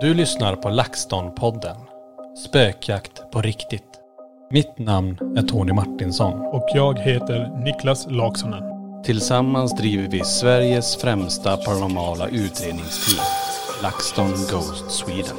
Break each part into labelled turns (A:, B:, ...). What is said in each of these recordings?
A: Du lyssnar på LaxTon-podden. Spökjakt på riktigt. Mitt namn är Tony Martinsson.
B: Och jag heter Niklas Laksonen.
A: Tillsammans driver vi Sveriges främsta paranormala utredningsteam. LaxTon Ghost Sweden.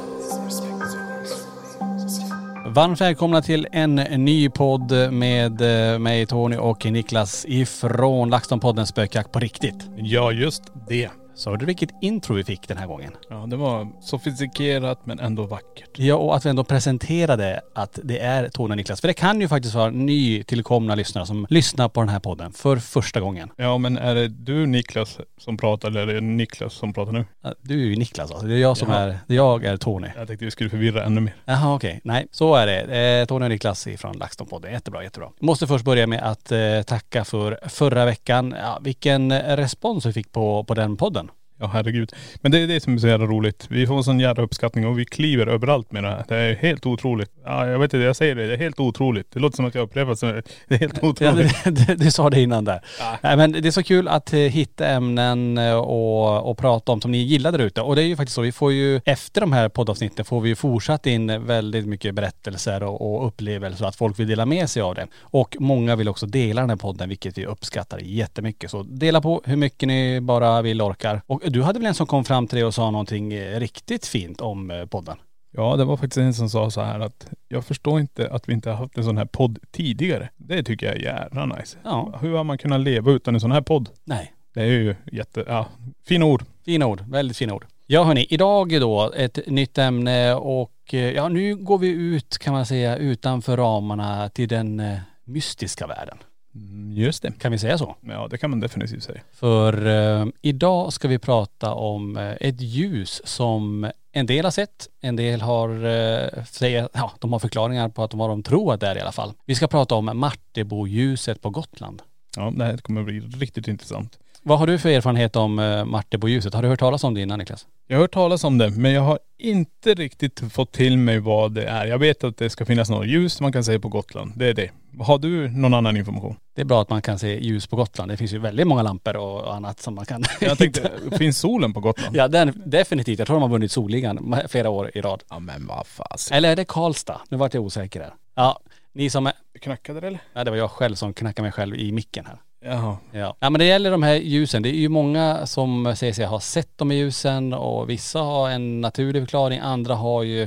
A: Varmt välkomna till en ny podd med eh, mig Tony och Niklas ifrån LaxTon-podden Spökjakt på riktigt.
B: Ja, just det.
A: Så du vilket intro vi fick den här gången?
B: Ja, det var sofistikerat men ändå vackert.
A: Ja, och att vi ändå presenterade att det är Tony och Niklas. För det kan ju faktiskt vara nytillkomna lyssnare som lyssnar på den här podden för första gången.
B: Ja, men är det du Niklas som pratar eller är det Niklas som pratar nu?
A: Ja, Du är ju Niklas alltså. Det är jag som
B: Jaha.
A: är, jag är Tony.
B: Jag tänkte vi skulle förvirra ännu mer.
A: Jaha okej. Nej, så är det. Eh, Tony och Niklas ifrån LaxTon-podden. Jättebra, jättebra. Måste först börja med att eh, tacka för förra veckan. Ja, vilken respons vi fick på, på den podden.
B: Ja herregud. Men det är det som är så jävla roligt. Vi får en sån jävla uppskattning och vi kliver överallt med det här. Det är helt otroligt. Ja jag vet inte, jag säger det. Det är helt otroligt. Det låter som att jag upprepar så det är helt
A: Ja,
B: otroligt.
A: du, du, du sa det innan där. Nej, men det är så kul att eh, hitta ämnen eh, och, och prata om som ni gillar där ute. Och det är ju faktiskt så, vi får ju efter de här poddavsnitten får vi ju fortsatt in väldigt mycket berättelser och, och upplevelser att folk vill dela med sig av det. Och många vill också dela den här podden vilket vi uppskattar jättemycket. Så dela på hur mycket ni bara vill orkar. Och du hade väl en som kom fram till dig och sa någonting eh, riktigt fint om eh, podden?
B: Ja det var faktiskt en som sa så här att jag förstår inte att vi inte har haft en sån här podd tidigare. Det tycker jag är jävla nice.
A: Ja.
B: Hur har man kunnat leva utan en sån här podd?
A: Nej.
B: Det är ju jätte, ja, fina ord.
A: Fina ord, väldigt fina ord. Ja hörni, idag då ett nytt ämne och eh, ja nu går vi ut kan man säga utanför ramarna till den mystiska världen.
B: Mm, Just det.
A: Kan vi säga så?
B: Ja det kan man definitivt säga.
A: För eh, idag ska vi prata om eh, ett ljus som en del har sett, en del har, eh, säger, ja de har förklaringar på att vad de tror att det är i alla fall. Vi ska prata om Marteboljuset på Gotland.
B: Ja det här kommer bli riktigt intressant.
A: Vad har du för erfarenhet om eh, Marteboljuset? Har du hört talas om det innan Niklas?
B: Jag har hört talas om det men jag har inte riktigt fått till mig vad det är. Jag vet att det ska finnas något ljus man kan se på Gotland. Det är det. Har du någon annan information?
A: Det är bra att man kan se ljus på Gotland. Det finns ju väldigt många lampor och annat som man kan
B: Jag tänkte, finns solen på Gotland?
A: Ja den, definitivt. Jag tror de har vunnit Solligan flera år i rad.
B: Ja men vad fasen.
A: Eller är det Karlstad? Nu vart jag osäker där. Ja, ni som är..
B: Knackade det eller?
A: Ja, det var jag själv som knackade mig själv i micken här.
B: Jaha.
A: Ja. ja men det gäller de här ljusen. Det är ju många som säger sig ha sett de här ljusen och vissa har en naturlig förklaring, andra har ju,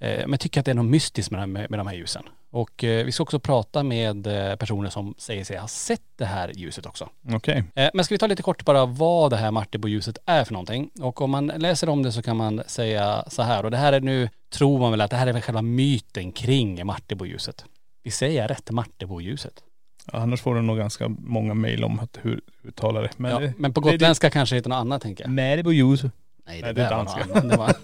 A: eh, men tycker att det är något mystiskt med, de här- med de här ljusen. Och eh, vi ska också prata med eh, personer som säger sig ha sett det här ljuset också.
B: Okej.
A: Eh, Men ska vi ta lite kort bara vad det här Martebo-ljuset är för någonting. Och om man läser om det så kan man säga så här, och det här är nu, tror man väl att det här är väl själva myten kring Martebo-ljuset. Vi säger rätt, Martebo-ljuset.
B: Ja, annars får du nog ganska många mejl om att hur uttalar det. Men,
A: Ja,
B: det,
A: men på
B: det-
A: gotländska kanske det heter något annat tänker jag.
B: Nej det var ljus.
A: Nej
B: Nej, det är
A: var
B: danska.
A: annat. Det var,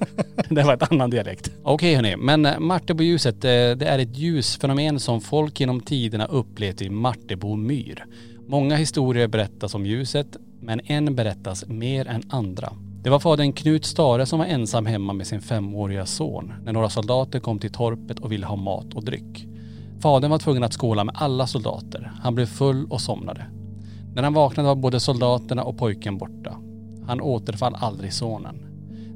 A: det var ett annan dialekt. Okej hörni, men eh, Martebo-ljuset eh, det är ett ljusfenomen som folk genom tiderna upplevt i Martebo myr. Många historier berättas om ljuset, men en berättas mer än andra. Det var fadern Knut Stare som var ensam hemma med sin femåriga son när några soldater kom till torpet och ville ha mat och dryck. Fadern var tvungen att skåla med alla soldater. Han blev full och somnade. När han vaknade var både soldaterna och pojken borta. Han återfall aldrig sonen.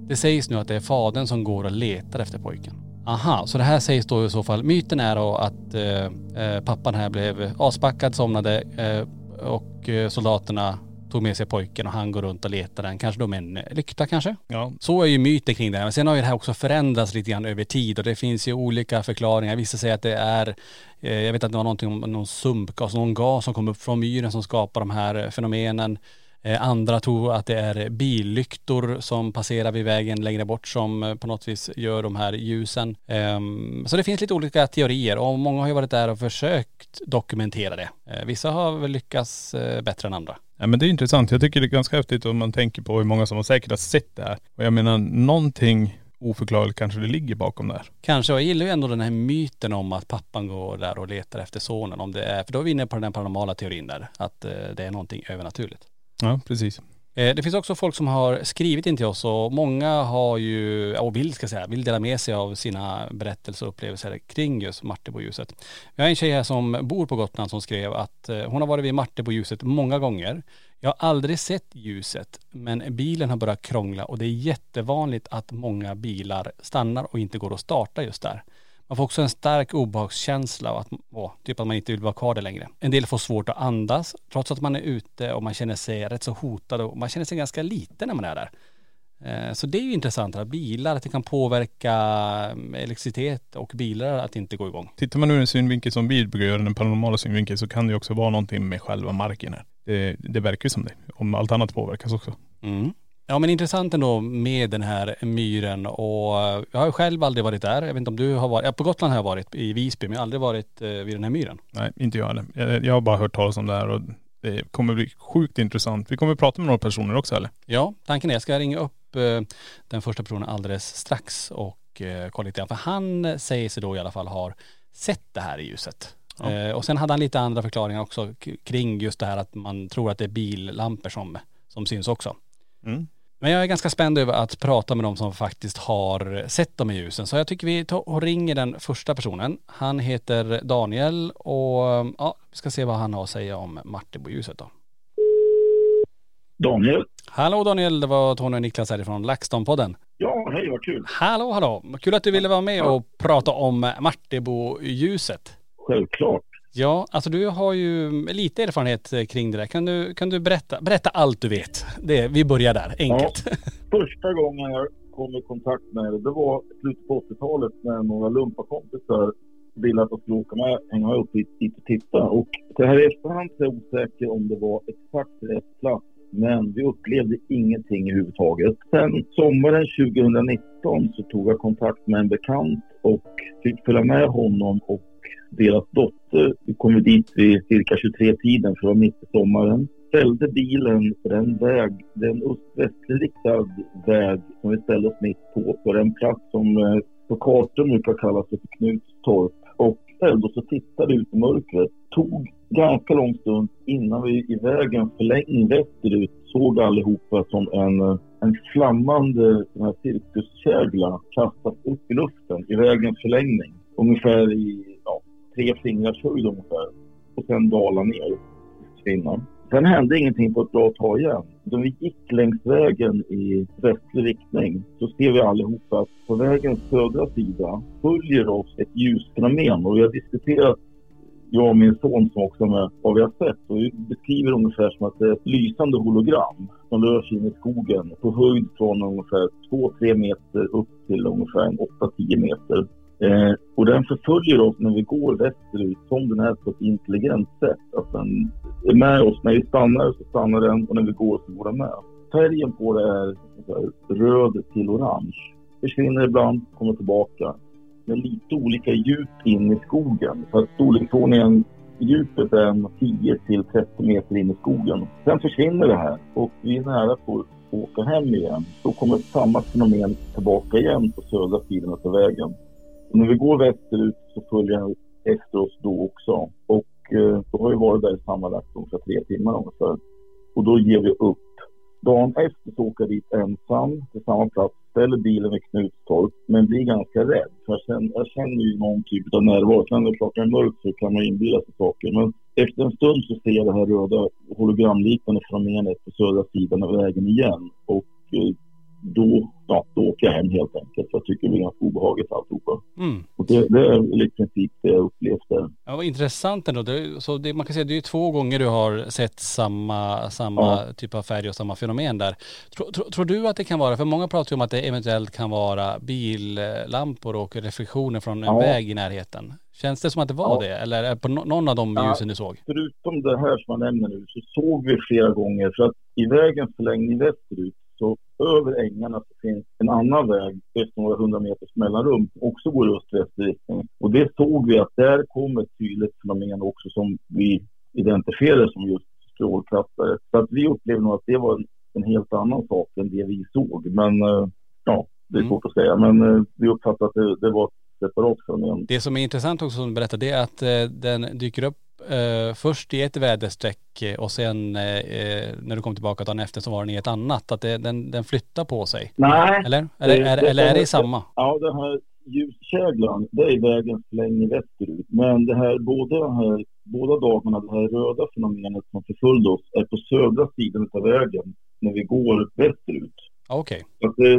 A: Det sägs nu att det är fadern som går och letar efter pojken. Aha, så det här sägs då i så fall. Myten är då att eh, eh pappan här blev aspackad, somnade eh, och eh, soldaterna tog med sig pojken och han går runt och letar den. Kanske då med en lykta kanske?
C: Ja.
A: Så är ju myten kring det här. Men sen har ju det här också förändrats lite grann över tid och det finns ju olika förklaringar. Vissa säger att det är, eh, jag vet att det var någonting om någon sumpgas, någon gas som kom upp från myren som skapar de här fenomenen. Eh, Andra tror att det är billyktor som passerar vid vägen längre bort som eh, på något vis gör de här ljusen. Ehm, Så det finns lite olika teorier och många har ju varit där och försökt dokumentera det. Eh, Vissa har väl lyckats bättre än andra.
C: Ja men det är intressant. Jag tycker det är ganska häftigt om man tänker på hur många som har säkert har sett det här. Och jag menar någonting oförklarligt kanske det ligger bakom det här.
A: Kanske, jag gillar ju ändå den här myten om att pappan går där och letar efter sonen. Om det är, för då är vi inne på den paranormala teorin där, att det är någonting övernaturligt.
C: Ja precis.
A: Eh, det finns också folk som har skrivit in till oss och många har ju, och vill ska säga, vill dela med sig av sina berättelser och upplevelser kring just Marteboljuset. Vi har en tjej här som bor på Gotland som skrev att eh, hon har varit vid Marteboljuset många gånger. Jag har aldrig sett ljuset men bilen har börjat krångla och det är jättevanligt att många bilar stannar och inte går att starta just där. Man får också en stark obehagskänsla och att, åh, typ att man inte vill vara kvar där längre. En del får svårt att andas trots att man är ute och man känner sig rätt så hotad och man känner sig ganska liten när man är där. Eh, Så det är ju intressant att bilar, att det kan påverka eh, elektricitet och bilar att inte gå igång.
C: Tittar man ur en synvinkel som vi brukar göra, den paranormala synvinkeln, så kan det ju också vara någonting med själva marken här. Det, det verkar ju som det. Om allt annat påverkas också.
A: Mm. Ja men intressant ändå med den här myren och eh, jag har själv aldrig varit där. Jag vet inte om du har varit, ja på Gotland har jag varit i Visby men jag har aldrig varit eh, vid den här myren.
C: Nej, inte jag heller. Jag, jag har bara hört talas om det här och det kommer bli sjukt intressant. Vi kommer prata med några personer också eller?
A: Ja, tanken är jag ska ringa upp eh, den första personen alldeles strax och kolla lite grann. För han säger sig då i alla fall har sett det här i ljuset.
C: Ja.
A: Och sen hade han lite andra förklaringar också kring just det här att man tror att det är billampor som, som syns också.
C: Mm.
A: Men jag är ganska spänd över att prata med de som faktiskt har sett dem i ljusen. Så jag tycker vi tar och ringer den första personen. Han heter Daniel och ja, vi ska se vad han har att säga om Marteboljuset då.
D: Daniel.
A: Hallå Daniel, det var Tony och Niklas härifrån LaxTon-podden.
D: Ja, hej vad kul.
A: Hallå, hallå. Kul att du ville vara med och prata om Marteboljuset.
D: Självklart.
A: Ja, alltså du har ju lite erfarenhet eh, kring det där. Kan du, kan du berätta, berätta allt du vet? Det, vi börjar där, enkelt.
D: Första gången jag kom i kontakt med det, det var slutet på 80-talet när några lumpakompisar ville att jag skulle åka med, hänga upp dit, dit och titta. Och det här i efterhand så är jag osäker om det var exakt rätt plats. Men vi upplevde ingenting överhuvudtaget. Sen sommaren 2019 så tog jag kontakt med en bekant och fick följa med honom och deras dotter. Vi kom dit vid cirka 23-tiden för det var mitt i sommaren. Ställde bilen på den väg, den öst-västlig väg som vi ställde oss mitt på, på den plats som eh, på kartan brukar kallas för Knutstorp. Och ställde oss och tittade ut i mörkret. Tog ganska lång stund innan vi i vägen förlängde västerut såg allihopa som en, eh, en flammande cirkuskägla kastas upp i luften i vägens förlängning. Ungefär i tre fingrars höjd ungefär. Och sen dala ner, försvinna. Sen hände ingenting på ett bra tag igen. Då vi gick längs vägen i västlig riktning så ser vi allihopa att på vägens södra sida följer oss ett ljusfenomen och vi har diskuterat jag och min son som också med vad vi har sett. Och vi beskriver ungefär som att det är ett lysande hologram som rör sig in i skogen på höjd från ungefär 2-3 meter upp till ungefär 8-10 meter. Eh, och den förföljer oss när vi går västerut som den är på ett intelligent sätt. Att den är med oss. När vi stannar så stannar den och när vi går så går den med. Färgen på det är här, röd till orange. Försvinner ibland, kommer tillbaka. Med lite olika djup in i skogen. Så att storleksordningen djupet är 10 till 30 meter in i skogen. Sen försvinner det här och vi är nära på att åka hem igen. Då kommer samma fenomen tillbaka igen på södra sidan av vägen. Och när vi går västerut så följer han efter oss då också. Och eh, då har vi varit där sammanlagt ungefär tre timmar ungefär. Och då ger vi upp. Dagen efter så åker jag dit ensam till samma plats, ställer bilen vid Knutstorp, men blir ganska rädd. För jag känner, jag känner ju någon typ av närvaro. Sen när klockan är mörkt så kan man inbilla sig saker. Men efter en stund så ser jag det här röda hologramliknande fenomenet på södra sidan av vägen igen. Och eh, då, åker jag hem helt enkelt. För jag tycker det är ganska obehagligt alltihopa.
A: Mm.
D: Och det, det är i princip det jag upplevt där.
A: Ja, vad intressant ändå. Det, så det, man kan säga att det är två gånger du har sett samma, samma
D: Ja.
A: typ av färg och samma fenomen där. Tror, tror, tror du att det kan vara, för många pratar ju om att det eventuellt kan vara billampor och reflektioner från en
D: Ja.
A: väg i närheten. Känns det som att det var
D: Ja.
A: det? Eller är på no- någon av de ljusen du såg?
D: Förutom det här som jag nämner nu så såg vi flera gånger för att i vägens förlängning västerut så över ängarna så finns en annan väg efter några hundra meters mellanrum också går i öst-väster riktning. Och det såg vi att där kom ett tydligt fenomen också som vi identifierade som just strålkastare. Så att vi upplevde nog att det var en, en helt annan sak än det vi såg. Men eh, ja, det är
A: Mm.
D: svårt att säga. Men eh, vi uppfattade att det, det var ett separat fenomen.
A: Det som är intressant också som du berättade, det är att eh, den dyker upp eh, först i ett väderstreck eh, och sen eh, eh, när du kom tillbaka dagen efter så var den i ett annat. Att det, den, den flyttar på sig.
D: Nej,
A: Eller? Eller,
D: Det-
A: är,
D: det-
A: eller är det samma?
D: Ja, den här ljuskäglan, det är vägens förlängning västerut. Men det här, båda, här, båda dagarna, det här röda fenomenet som förföljde oss är på södra sidan av vägen när vi går västerut.
A: Okej.
D: Så att det,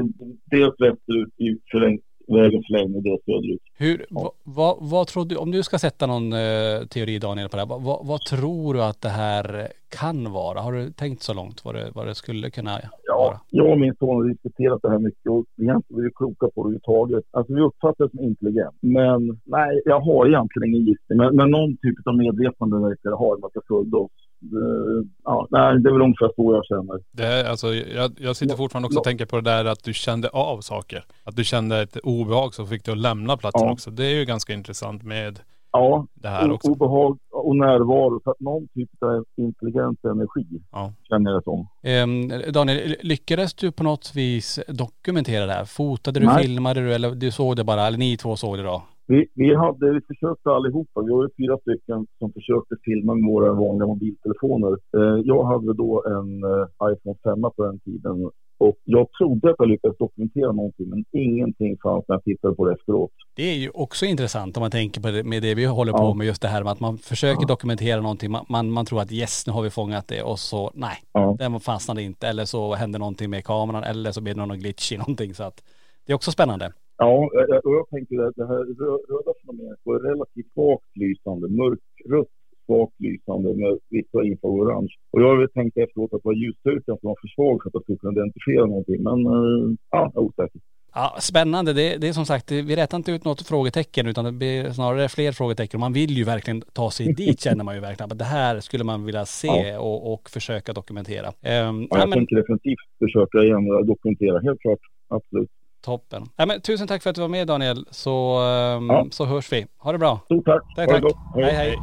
D: dels västerut i förläng, vägens förlängning och dels söderut.
A: Hur, vad, vad, vad tror du, om du ska sätta någon eh, teori Daniel på det här, vad, vad, vad tror du att det här kan vara? Har du tänkt så långt vad det, vad det skulle kunna vara?
D: Ja, jag och min son har diskuterat det här mycket och vi har inte blivit kloka på det överhuvudtaget. Alltså vi uppfattar det som intelligent. Men nej, jag har egentligen ingen gissning. Men, men någon typ av medvetande verkar det ha att det följde oss. Det, ja, det är väl ungefär så jag känner.
C: Det är, alltså, jag, jag sitter fortfarande också och tänker på det där att du kände av saker. Att du kände ett obehag som fick dig att lämna platsen
D: Ja.
C: också. Det är ju ganska intressant med
D: Ja,
C: det här också.
D: obehag och närvaro. Så att någon typ av intelligent energi
C: Ja.
D: känner jag det som.
A: Ehm, Daniel, lyckades du på något vis dokumentera det här? Fotade du,
D: Nej.
A: filmade du eller du såg det bara, eller ni två såg det då?
D: Vi, vi, hade, vi försökte allihopa. Vi var fyra stycken som försökte filma med våra vanliga mobiltelefoner. Eh, jag hade då en eh, iPhone 5 på den tiden. Och jag trodde att jag lyckades dokumentera någonting, men ingenting fanns när jag tittade på det efteråt.
A: Det är ju också intressant om man tänker på det, med det vi håller på
D: Ja.
A: med just det här med att man försöker
D: Ja.
A: dokumentera någonting, man, man, man tror att yes nu har vi fångat det och så nej,
D: Ja.
A: den fastnade inte eller så hände någonting med kameran eller så blir det någon glitch i någonting så att det är också spännande.
D: Ja, och jag tänker att det här rö- röda fenomenet var relativt svagt lysande, mörkrött svagt lysande med vissa infraorange. Och jag hade tänkt efteråt att det var ljusstyrkan som var för svag för att jag skulle kunna identifiera någonting. Men eh, ja, jag är osäker.
A: Ja, spännande. Det, det är som sagt, vi rätar inte ut något frågetecken utan det blir snarare fler frågetecken. Man vill ju verkligen ta sig dit känner man ju verkligen. Men det här skulle man vilja se
D: Ja.
A: och, och försöka dokumentera. Ehm,
D: Ja,
A: ja,
D: jag
A: men,
D: tänker definitivt försöka igen och dokumentera, helt klart. Absolut.
A: Toppen. Ja, men, tusen tack för att du var med Daniel, så, ehm,
D: Ja.
A: så hörs vi. Ha det bra.
D: Stort tack.
A: Tack, tack.
D: gott.
A: Hej, hej.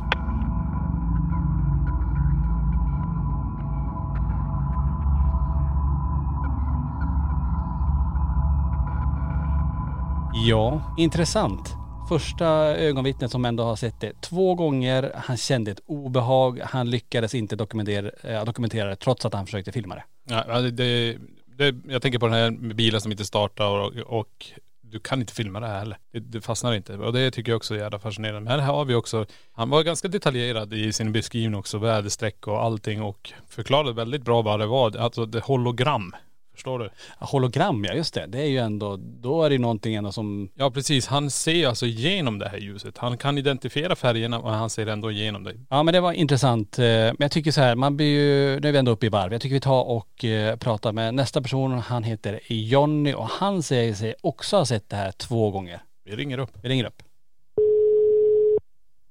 A: Ja, intressant. Första ögonvittnet som ändå har sett det två gånger. Han kände ett obehag. Han lyckades inte dokumentera, äh, dokumentera det trots att han försökte filma det.
C: Ja, det, det, det, jag tänker på den här med som inte startar och, och du kan inte filma det här heller. Det, det fastnar inte. Och det tycker jag också är jävla fascinerande. Men här har vi också, han var ganska detaljerad i sin beskrivning också, väderstreck och allting och förklarade väldigt bra vad det var. Alltså det hologram. Förstår du?
A: Hologram, ja just det. Det är ju ändå, då är det ju någonting ändå som,
C: Ja precis, han ser alltså igenom det här ljuset. Han kan identifiera färgerna och han ser ändå igenom det.
A: ja men det var intressant. Eh, Men jag tycker så här, man blir ju, nu är vi ändå uppe i varv. Jag tycker vi tar och eh, pratar med nästa person. Han heter Jonny och han säger sig också ha sett det här två gånger.
C: Vi ringer upp.
A: Vi ringer upp.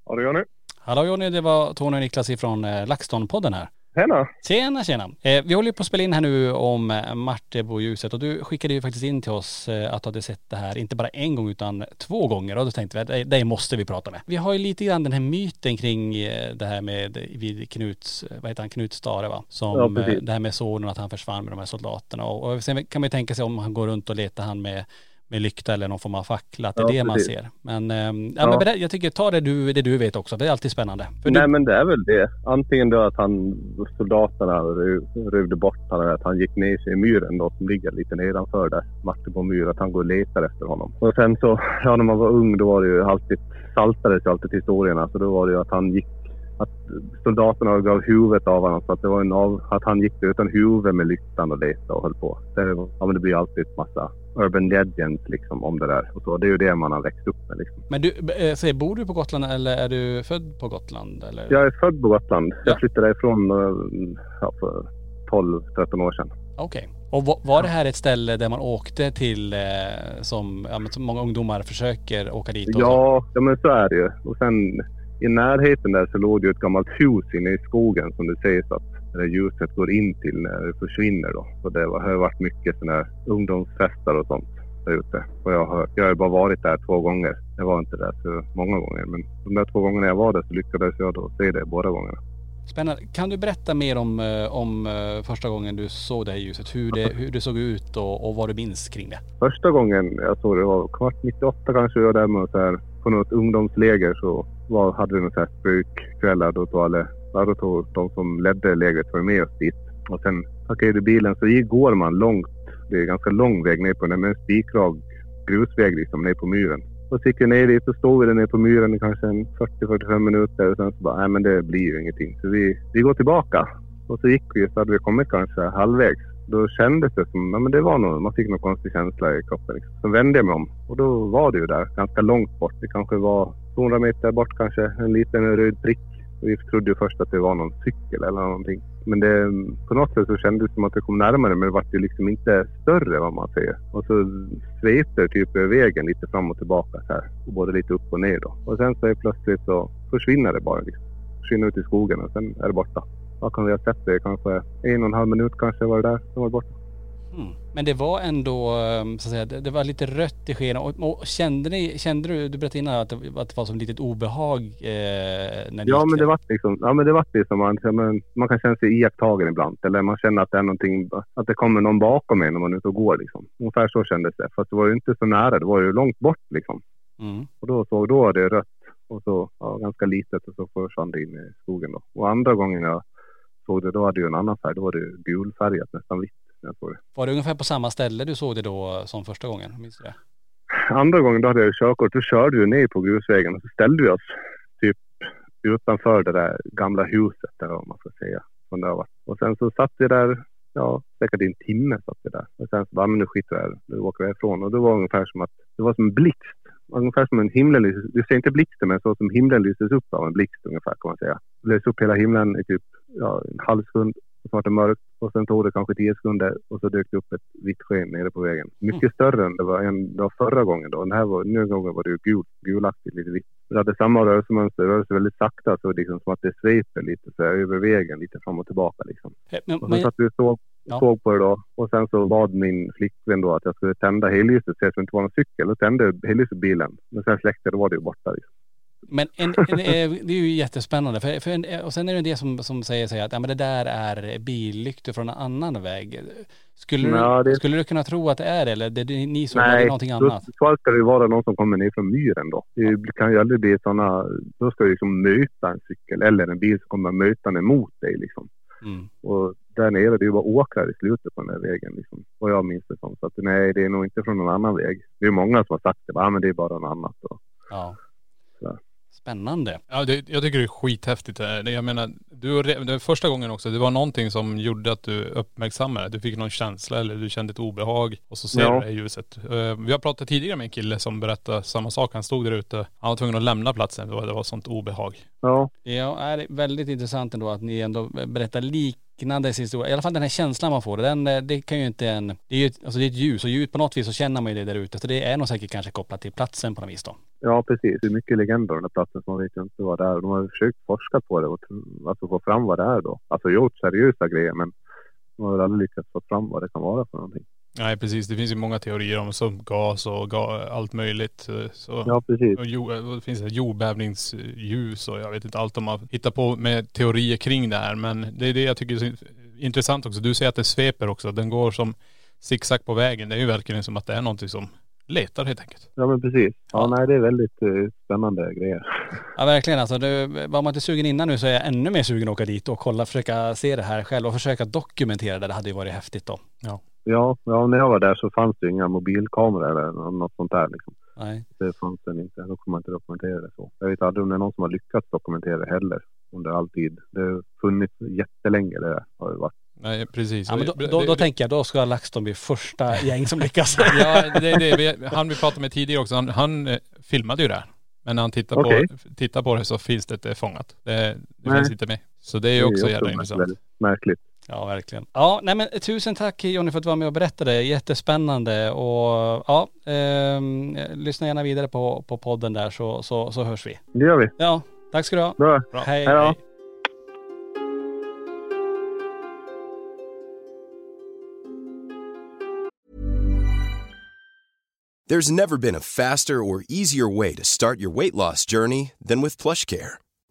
E: Gör ni.
A: Hallå Jonny, det var Tony och Niklas ifrån eh, LaxTon-podden här.
E: Tjena!
A: Tjena, tjena. Eh, vi håller ju på att spela in här nu om eh, Marteboljuset och du skickade ju faktiskt in till oss eh, att du hade sett det här, inte bara en gång utan två gånger och då tänkte vi att det, det måste vi prata med. Vi har ju lite grann den här myten kring eh, det här med vid Knuts, vad heter han, Knut Stare va? Som
E: Ja,
A: det här med sonen att han försvann med de här soldaterna och, och sen kan man ju tänka sig om han går runt och letar han med med lykta eller någon form av fackla, att det är
E: Ja,
A: det man
E: precis.
A: ser. Men, ehm, ja,
E: Ja.
A: men berätta- jag tycker ta det du, det du vet också, det är alltid spännande. För
E: Nej
A: du,
E: men det är väl det. Antingen då att han, soldaterna ruvde bort honom, eller att han gick ner sig i myren då som ligger lite nedanför där, Martebo myr, att han går och letar efter honom. Och sen så, ja när man var ung då var det ju alltid, saltades ju alltid historierna, så då var det ju att han gick att soldaterna gav huvudet av honom så att det var en av, att han gick utan huvud med lyktan och letade och höll på. Det, ja, men det blir alltid en massa urban legends liksom om det där. Och så. Det är ju det man har växt upp med liksom.
A: Men du, eh, säg, bor du på Gotland eller är du född på Gotland? Eller?
E: Jag är född på Gotland.
A: Ja.
E: Jag flyttade därifrån eh, ja, för 12-13 år sedan.
A: Okej. Och va- var det här ett ställe där man åkte till eh, som, ja, men som många ungdomar försöker åka dit? och?
E: Ja, ja, men så är det ju. Och sen i närheten där så låg det ju ett gammalt hus inne i skogen som det sägs att det där ljuset går in till när det försvinner då. Så det var- har varit mycket sådana här ungdomsfester och sånt där ute. Och jag har. Jag har bara varit där två gånger. Jag var inte där så många gånger. Men de där två gångerna jag var där så lyckades jag då se det båda gångerna.
A: Spännande. Kan du berätta mer om, eh, om eh, första gången du såg det här ljuset? Hur det, hur det såg ut och, och vad du minns kring det?
E: Första gången jag såg det var kvart 98 kanske. Jag var där med så här, på något ungdomsläger så var, hade vi några så här spökkvällar. Då tog, alla, ja, tog de som ledde lägret var med oss dit. Och sen parkerade bilen så går man långt. Det är ganska lång väg ner på den med en spikrak grusväg liksom ner på myren. Och så gick vi ner dit och stod vi där nere på myren i kanske 40-45 minuter och sen så bara, nej men det blir ju ingenting. Så vi, vi går tillbaka. Och så gick vi så hade vi kommit kanske halvvägs. Då kändes det som, ja men det var nog, man fick någon konstig känsla i kroppen. Liksom. Så vände jag mig om och då var det ju där, ganska långt bort. Det kanske var 200 meter bort kanske, en liten röd prick. Vi trodde ju först att det var någon cykel eller någonting. Men det, på något sätt så kändes det som att det kom närmare men det var ju liksom inte större vad man säger. Och så svepte det typ över vägen lite fram och tillbaka så här. Och både lite upp och ner då. Och sen så är plötsligt så försvinner det bara liksom. Försvinner ut i skogen och sen är det borta. Vad kan vi ha sett det? Kanske en och en halv minut kanske var det där. Sen var det borta.
A: Men det var ändå, eh, så att säga, det, det var lite rött i skenet. Och, och kände, ni, kände du, du berättade innan att det, att det var som ett litet obehag eh, när
E: Ja men det var liksom, ja men det var liksom man, ja, men man kan känna sig iakttagen ibland. Eller man känner att det är någonting, att det kommer någon bakom en när man är ute och går liksom. Ungefär så kändes det. Fast det var ju inte så nära, det var ju långt bort liksom.
A: Mm.
E: Och då såg då var det rött och så ja, ganska litet och så försvann det in i skogen då. Och andra gången jag såg det, då hade det ju en annan färg. Då var det gulfärgat, nästan vitt. Jag såg det.
A: Var det ungefär på samma ställe du såg det då som första gången? Minns du det?
E: Andra gången då hade jag ju körkort. Då körde vi ner på grusvägen och så ställde vi oss typ utanför det där gamla huset eller vad man ska säga. Som det varit. Och sen så satt vi där, ja säkert en timme satt vi där. Och sen så bara, men nu skiter vi här. Nu åker vi ifrån. Och det var ungefär som att, det var som en blixt. Ungefär som en himlen du ser inte blixten men så som himlen lyses upp av en blixt ungefär kan man säga. Det lös upp hela himlen i typ ja, en halv sekund. Så var det mörkt och sen tog det kanske tio sekunder och så dök det upp ett vitt sken nere på vägen. Mycket större än det var, en, det var förra gången då. Den här var, nu gången var det ju gult, gulaktigt, lite vitt. Det hade samma rörelsemönster, det rörde sig väldigt sakta så liksom som att det sveper lite så här, över vägen, lite fram och tillbaka liksom.
A: Eh, Men,
E: Och så satt vi och såg,
A: Ja.
E: såg på det då och sen så bad min flickvän då att jag skulle tända helljuset så att det inte var någon cykel. Då tände helljuset bilen. Men sen släckte, då var det ju borta. Liksom.
A: Men en, en, eh, det är ju jättespännande. För, för eh, och sen är det del som, som säger här att ja, men det där är billyktor från en annan väg. Skulle,
E: Ja,
A: du,
E: det-
A: skulle du kunna tro att det är det eller det, det, ni var det någonting
E: då,
A: annat?
E: så ska det ju vara någon som kommer ner från myren då. Det kan ju aldrig bli sådana, då ska du liksom möta en cykel eller en bil som kommer mötande emot dig liksom.
A: Mm.
E: Och där nere, det är ju bara åkrar i slutet på den här vägen liksom. Vad jag minns det som. Så att nej, det är nog inte från någon annan väg. Det är många som har sagt det, bara, ah, men det är bara något annat. Och,
A: Ja.
E: Så.
A: Spännande.
C: Ja, det, jag tycker det är skithäftigt. det här. Jag menar, du, det var första gången också, det var någonting som gjorde att du uppmärksammade. Du fick någon känsla eller du kände ett obehag och så ser
E: Ja.
C: du det här ljuset. Eh, Vi har pratat tidigare med en kille som berättade samma sak. Han stod där ute. Han var tvungen att lämna platsen för det var sånt obehag.
E: ja,
A: Ja, är väldigt intressant ändå att ni ändå berättar liknande historia. I alla fall den här känslan man får. Den, eh, det kan ju inte en, det är ju ett, alltså det är ett ljus och ljud på något vis så känner man ju det där ute. Så det är nog säkert kanske kopplat till platsen på något vis då.
E: ja, precis. Det är mycket legender om den platsen som man vet ju inte vad det är. De har försökt forska på det och alltså få fram vad det är då. Alltså gjort seriösa grejer men de har väl aldrig lyckats få fram vad det kan vara för någonting.
C: Nej precis, det finns ju många teorier om som gas och ga, allt möjligt. eh, Så.
E: Ja, precis.
C: Och jo, och det finns ett jordbävningsljus och jag vet inte allt de har hittat på med teorier kring det här. Men det är det jag tycker är intressant också. Du säger att det sveper också. Den går som zigzag på vägen. Det är ju verkligen som att det är någonting som letar helt enkelt.
E: Ja, men precis. Ja,
A: Ja.
E: nej, det är väldigt eh, spännande grejer.
A: Ja verkligen alltså. Det, var man inte sugen innan nu så är jag ännu mer sugen att åka dit och kolla, försöka se det här själv och försöka dokumentera det. Det hade ju varit häftigt då.
E: Ja, ja, när jag var där så fanns det inga mobilkameror eller något sånt där. Liksom.
A: Nej.
E: Det fanns det inte. Då kunde man inte dokumentera det så. Jag vet aldrig om det är någon som har lyckats dokumentera det heller. under all tid. Det har funnits jättelänge det har det varit.
C: Nej precis.
A: Ja, men då, då, då
C: det-
A: tänker jag, då ska LaxTon bli första gäng som lyckas.
C: Ja, det är det. Vi, han vi pratade med tidigare också, han, han eh, filmade ju det här. Men när han tittar,
E: Okej.
C: på, tittar på det så finns det inte fångat. Det, det finns inte med. Så det är ju också jävla intressant.
E: väldigt märkligt.
A: Ja, verkligen. Ja, nej men tusen tack Jonny för att du var med och berättade. Jättespännande och ja, ehm, lyssna gärna vidare på, på podden där så, så, så hörs vi.
E: Det gör vi.
A: Ja, tack ska du ha.
E: Bra.
C: Bra.
A: Hej.
E: Hej då.
A: hej.
F: There's never been a faster or easier way to start your weight loss journey than with PlushCare.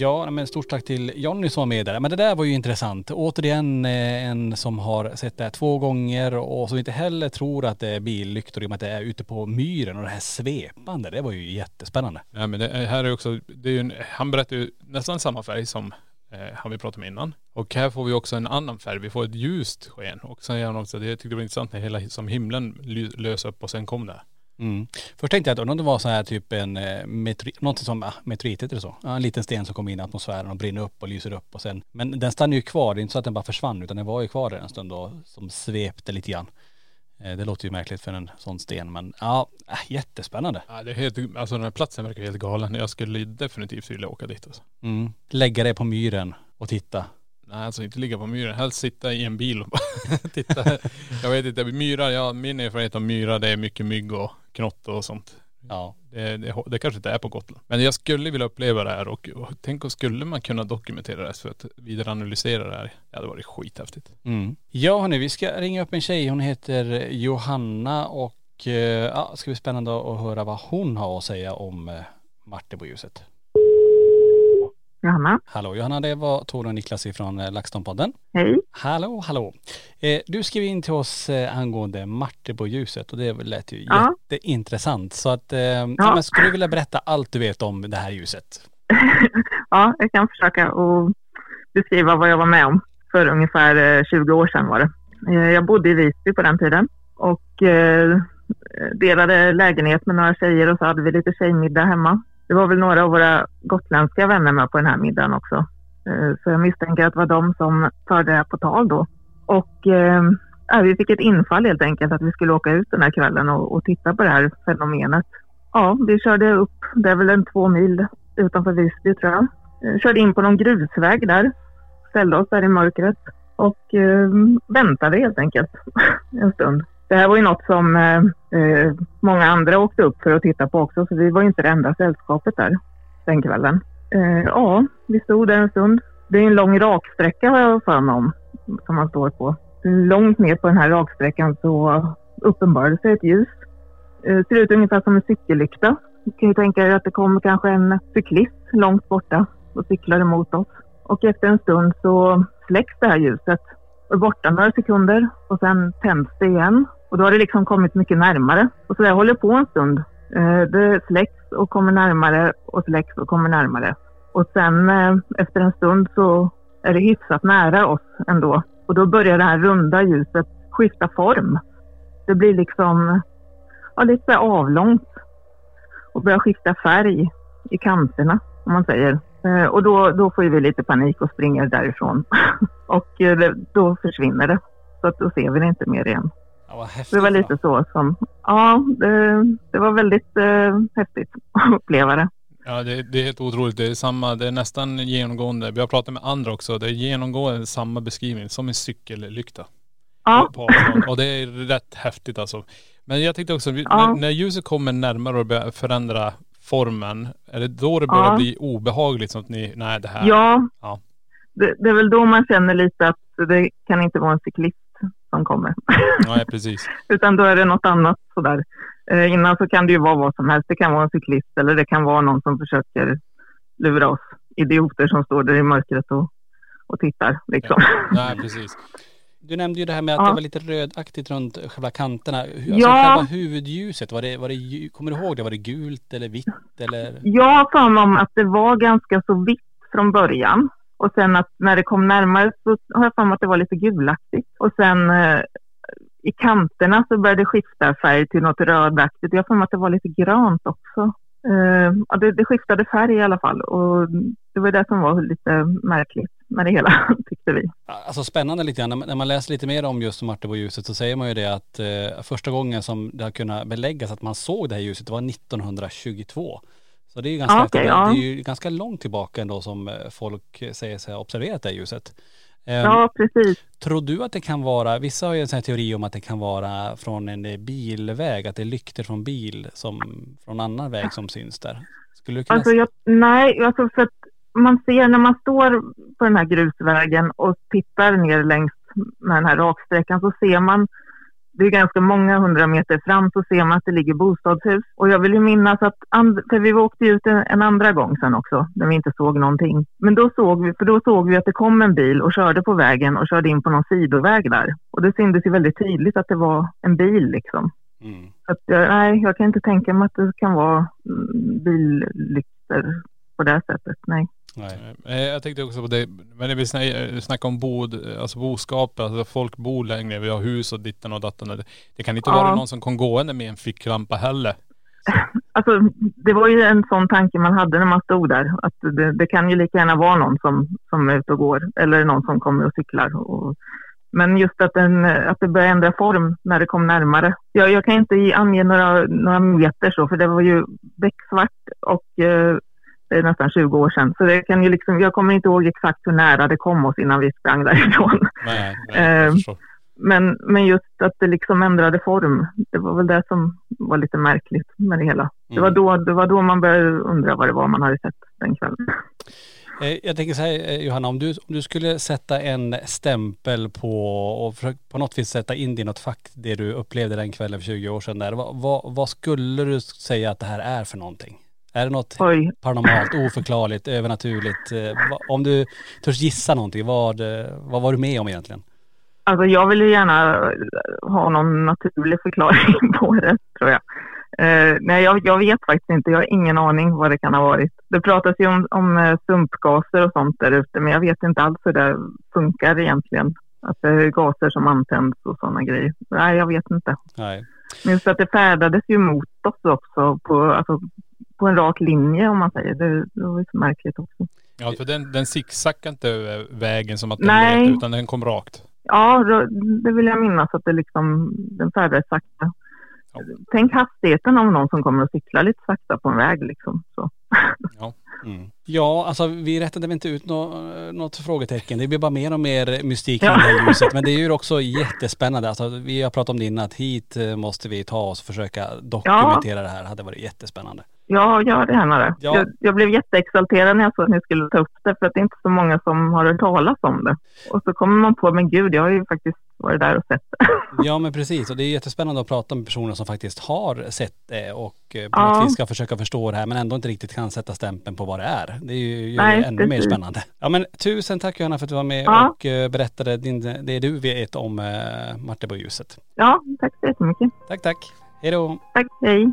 A: Ja, men stort tack till Jonny som var med där. Men det där var ju intressant. Återigen eh, en som har sett det här två gånger och som inte heller tror att det är billyktor i och med att det är ute på myren och det här svepande. Det var ju jättespännande.
C: Nej men det eh, här är också, det är ju en, han berättar ju nästan samma färg som eh, han vi pratade med innan. Och här får vi också en annan färg, vi får ett ljust sken. Och sen gör han också, det jag tyckte det var intressant när hela som himlen lös upp och sen kom det.
A: Mm. Först tänkte jag att om det var så här typ en eh, metri, något som, ah, meteorit heter det så? En liten sten som kom in i atmosfären och brinner upp och lyser upp och sen, men den stannar ju kvar, det är inte så att den bara försvann utan den var ju kvar där en stund och som svepte lite grann. Eh, Det låter ju märkligt för en sån sten men ja, äh, jättespännande.
C: Ja, det är helt, alltså den här platsen verkar helt galen. Jag skulle definitivt vilja åka dit alltså.
A: Mm. Lägga det på myren och titta.
C: Nej alltså inte ligga på myren, helst sitta i en bil och bara titta. Jag vet inte, myrar, ja min erfarenhet av myrar det är mycket mygg och knott och sånt.
A: Ja.
C: Det, det, det kanske inte är på Gotland. Men jag skulle vilja uppleva det här och, och tänk om skulle man kunna dokumentera det för att vidare analysera det här. Det hade varit skithäftigt.
A: Mm. Ja hörni, vi ska ringa upp en tjej. Hon heter Johanna och eh, ja, ska bli spännande att höra vad hon har att säga om eh, Marteboljuset.
G: Johanna,
A: Hallå Johanna, det var Tord och Niklas ifrån eh, LaxTon-podden.
G: hej.
A: Hallå, hallå. Eh, du skrev in till oss eh, angående Marteboljuset och det lät ju
G: Ja.
A: jätteintressant. Så att, eh, ja. men skulle du vilja berätta allt du vet om det här ljuset?
G: ja, jag kan försöka att beskriva vad jag var med om för ungefär eh, 20 år sedan var det. Jag bodde i Visby på den tiden och delade lägenhet med några tjejer och så hade vi lite tjejmiddag hemma. Det var väl några av våra gotländska vänner med på den här middagen också. Eh, så jag misstänker att det var de som förde det här på tal då. Och eh, ja, vi fick ett infall helt enkelt att vi skulle åka ut den här kvällen och, och titta på det här fenomenet. Ja, vi körde upp, det är väl en två mil utanför Visby tror jag. Eh, körde in på någon grusväg där, ställde oss där i mörkret och eh, väntade helt enkelt en stund. Det här var ju något som eh, eh, många andra åkte upp för att titta på också, så vi var ju inte det enda sällskapet där den kvällen. Eh, ja, vi stod där en stund. Det är en lång raksträcka har jag för mig om, som man står på. Långt ner på den här raksträckan så uppenbarade sig ett ljus. Eh, ser ut ungefär som en cykellykta. Du kan ju tänka er att det kommer kanske en cyklist långt borta och cyklar emot oss. Och efter en stund så släcks det här ljuset och är borta några sekunder och sen tänds det igen. Och då har det liksom kommit mycket närmare. Och så där håller på en stund. Eh, det släcks och kommer närmare och släcks och kommer närmare. Och sen eh, efter en stund så är det hyfsat nära oss ändå. Och då börjar det här runda ljuset skifta form. Det blir liksom ja, lite avlångt och börjar skifta färg i kanterna, om man säger. Eh, och då, då får vi lite panik och springer därifrån. och då försvinner det. Så att då ser vi det inte mer igen.
A: Ja, häftigt.
G: Det var lite så som, ja, det, det var väldigt eh, häftigt att uppleva det.
C: Ja det, det är helt otroligt. Det är samma, det är nästan genomgående. Vi har pratat med andra också. Det är genomgående samma beskrivning som en cykellykta.
G: Ja.
C: Och det är rätt häftigt alltså. Men jag tänkte också,
G: Ja.
C: när, när ljuset kommer närmare och börjar förändra formen, är det då det börjar
G: Ja.
C: bli obehagligt? Som att ni, nej det här.
G: ja.
C: Ja.
G: Det, det är väl då man känner lite att det kan inte vara en cyklist som kommer.
C: Nej precis.
G: Utan då är det något annat sådär. Eh, innan så kan det ju vara vad som helst. Det kan vara en cyklist eller det kan vara någon som försöker lura oss idioter som står där i mörkret och, och tittar. Liksom.
C: Nej precis.
A: Du nämnde ju det här med att
G: Ja.
A: det var lite rödaktigt runt själva kanterna. Alltså
G: Ja.
A: själva huvudljuset, var det, var det, kommer du ihåg det? Var det gult eller vitt eller?
G: Jag har för mig om att det var ganska så vitt från början. Och sen att när det kom närmare så har jag för mig att det var lite gulaktigt. Och sen eh, i kanterna så började det skifta färg till något rödaktigt. Jag har för mig att det var lite grönt också. Eh, ja, det, det skiftade färg i alla fall. Och det var det som var lite märkligt med det hela, tyckte vi.
A: Alltså spännande lite grann. När man- läser lite mer om just Marteboljuset så säger man ju det att eh, första gången som det har kunnat beläggas att man såg det här ljuset det var 1922. Så det är ju ganska,
G: okej, ja.
A: det är ju ganska långt tillbaka ändå som eh, folk säger sig ha observerat det här ljuset. Eh,
G: Ja, precis.
A: Tror du att det kan vara, vissa har ju en sån här teori om att det kan vara från en eh, bilväg, att det är lykter från bil som, från annan väg som syns där. Skulle du kunna
G: Alltså jag, nej, alltså för att man ser när man står på den här grusvägen och tittar ner längs med den här raksträckan så ser man, det är ganska många hundra meter fram, så ser man att det ligger bostadshus. Och jag vill ju minnas att, för vi åkte ut en, en andra gång sen också, när vi inte såg någonting. Men då såg vi, för då såg vi att det kom en bil och körde på vägen och körde in på någon sidoväg där. Och det syntes ju väldigt tydligt att det var en bil liksom.
A: Mm.
G: Så att, nej, jag kan inte tänka mig att det kan vara mm, billyktor på det sättet. Nej.
A: Nej.
C: Eh, Jag tänkte också på det, men när vi sna- snackar om bod, alltså boskap, alltså folk bor längre, vi har hus och ditten och datten. Det, kan inte
G: Ja.
C: vara någon som kom gående med en ficklampa heller.
G: Alltså, det var ju en sån tanke man hade när man stod där. Att det, det kan ju lika gärna vara någon som, som är ute och går eller någon som kommer och cyklar. Och, men just att, den, att det började ändra form när det kom närmare. Jag, jag kan inte ge- ange några, några meter så, för det var ju becksvart och eh, det är nästan 20 år sedan. Så det kan ju liksom, jag kommer inte ihåg exakt hur nära det kom oss innan vi sprang därifrån.
C: Nej, nej
G: Eh,
C: förstår.
G: Men, men just att det liksom ändrade form, det var väl det som var lite märkligt med det hela. Det, var
A: Mm.
G: då, det var då man började undra vad det var man hade sett den kvällen.
A: Eh, Jag tänker så här eh, Johanna, om du, om du skulle sätta en stämpel på och på något vis sätta in det i något fack, det du upplevde den kvällen för 20 år sedan där. Vad, vad, vad skulle du säga att det här är för någonting? Är det något
G: Oj,
A: paranormalt, oförklarligt, övernaturligt? Eh, Om du törs gissa någonting, vad, eh, vad var du med om egentligen?
G: alltså jag vill ju gärna ha någon naturlig förklaring på det, tror jag. Eh, nej, jag, jag vet faktiskt inte. Jag har ingen aning vad det kan ha varit. Det pratas ju om, om eh, sumpgaser och sånt där ute, men jag vet inte alls hur det funkar egentligen. Att det är gaser som antänds och sådana grejer. Nej, jag vet inte.
A: Nej.
G: Men just att det färdades ju mot oss också på, alltså, på en rak linje om man säger. Det, det var ju så märkligt också.
C: Ja för den, den zigzackade inte vägen som att den
G: Nej.
C: vet, utan den kom rakt.
G: Ja, det vill jag minnas att det liksom, den färdades sakta.
C: Ja.
G: Tänk hastigheten om någon som kommer och cyklar lite sakta på en väg liksom. Så.
C: Ja.
A: Mm. Ja, alltså vi rättade väl inte ut nå, något frågetecken. Det blir bara mer och mer mystik kring
G: Ja.
A: det här ljuset. Men det är ju också jättespännande. Alltså, vi har pratat om det innan, att hit eh, måste vi ta oss och försöka dokumentera det här. Det hade varit jättespännande.
G: Ja, gör det gärna det.
A: Ja.
G: Jag, jag blev jätteexalterad när jag såg att ni skulle ta upp det för att det är inte så många som har hört talas om det. Och så kommer man på, men gud, jag har ju faktiskt varit där och sett det.
A: Ja men precis och det är jättespännande att prata med personer som faktiskt har sett det och eh, på
G: Ja.
A: något vis ska försöka förstå det här men ändå inte riktigt kan sätta stämpeln på vad det är. Det är ju
G: Nej,
A: ännu mer
G: precis.
A: spännande. Ja men tusen tack Johanna för att du var med
G: Ja.
A: och eh, berättade din, det du vet om eh, Martebo-ljuset.
G: Ja, tack så jättemycket.
A: Tack tack. Hej då.
G: Tack, hej.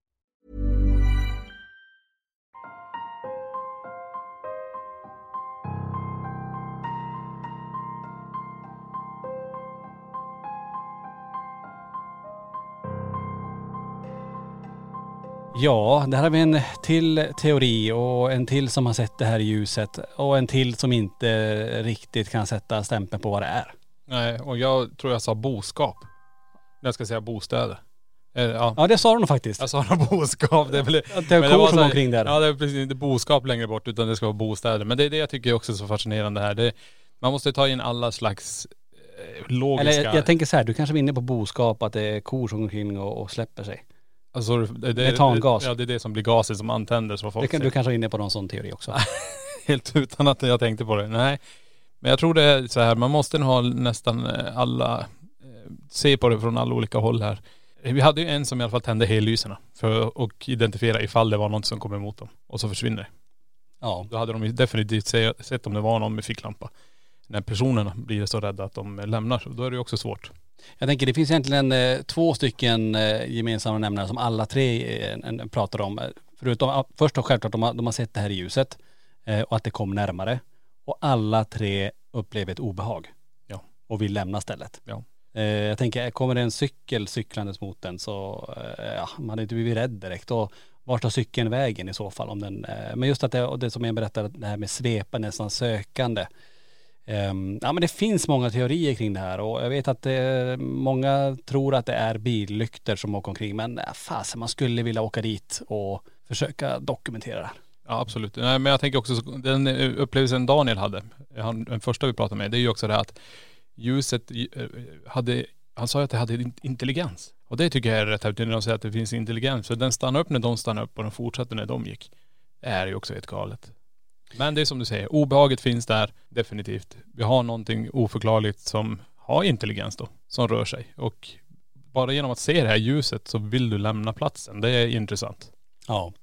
A: Ja, där har vi en till teori och en till som har sett det här ljuset och en till som inte riktigt kan sätta stämpeln på vad det är.
C: Nej, och jag tror jag sa boskap. När jag ska säga bostäder. Eh, Ja.
A: Ja det sa du nog faktiskt.
C: Jag sa nog boskap. Det är, väl,
A: Att det är kor som
C: här-
A: omkring där.
C: Ja det är precis, inte boskap längre bort utan det ska vara bostäder. Men det är det jag tycker också är så fascinerande här. Det, man måste ta in alla slags eh, logiska..
A: Eller jag, jag tänker så här, du kanske var inne på boskap, att det är kor som går omkring och, och släpper sig.
C: Alltså, det, det,
A: metangas.
C: Ja det är det som blir gasen som antänder så folk
A: Det kan, du kanske var inne på någon sån teori också.
C: Helt utan att jag tänkte på det. Nej. Men jag tror det är så här, man måste ha nästan eh, alla, eh, se på det från alla olika håll här. Vi hade ju en som i alla fall tände hellyserna för att identifiera ifall det var något som kom emot dem. Och så försvinner det.
A: Ja.
C: Då hade de ju definitivt se, sett om det var någon med ficklampa. När personerna blir så rädda att de lämnar, då är det ju också svårt.
A: Jag tänker det finns egentligen eh, två stycken eh, gemensamma nämnare som alla tre eh, pratar om. Förutom, först och självklart de har, de har sett det här i ljuset och att det kom närmare. Och alla tre upplever ett obehag.
C: Ja.
A: Och vill lämna stället.
C: Ja.
A: Jag tänker, kommer det en cykel cyklandes mot den så, ja, man hade inte blivit rädd direkt. Och vart tar cykeln vägen i så fall? Om den, men just att det, och det som jag berättade, det här med svepa, nästan sökande. Ehm, ja men det finns många teorier kring det här och jag vet att eh, många tror att det är billyktor som åker omkring men eh, fasen man skulle vilja åka dit och försöka dokumentera det här.
C: Ja absolut. Nej, men jag tänker också, den eh, upplevelsen Daniel hade, han, den första vi pratade med, det är ju också det här att ljuset eh, hade, han sa ju att det hade intelligens. Och det tycker jag är rätt häftigt när de säger att det finns intelligens. För den stannade upp när de stannade upp och den fortsatte när de gick. Det är ju också helt galet. Men det är som du säger, obehaget finns där definitivt. Vi har någonting oförklarligt som har intelligens då, som rör sig. Och bara genom att se det här ljuset så vill du lämna platsen. Det är intressant.
A: Ja.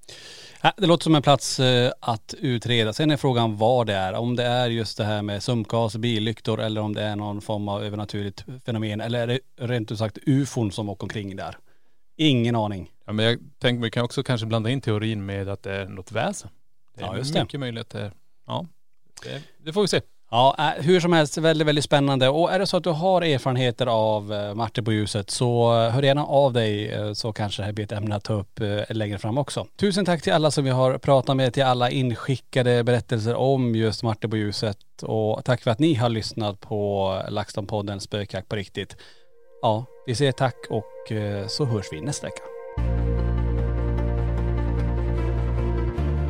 A: Ja, Det låter som en plats eh, att utreda. Sen är frågan vad det är. Om det är just det här med sumpgas, billyktor eller om det är någon form av övernaturligt fenomen. Eller är det rent ut sagt ufon som åker omkring där? Ingen aning.
C: Ja men jag tänker vi kan också kanske blanda in teorin med att det är något väsen. Det är
A: Ja, just det.
C: mycket det, ja. Det, det får vi se.
A: Ja, äh, hur som helst väldigt, väldigt spännande. Och är det så att du har erfarenheter av eh, Martin på ljuset så eh, hör gärna av dig så kanske det här blir ett ämne att ta upp längre fram också. Tusen tack till alla som vi har pratat med, till alla inskickade berättelser om just Martin på ljuset och tack för att ni har lyssnat på LaxTon-podden Spökjakt på riktigt. Ja, vi säger tack och så hörs vi nästa vecka.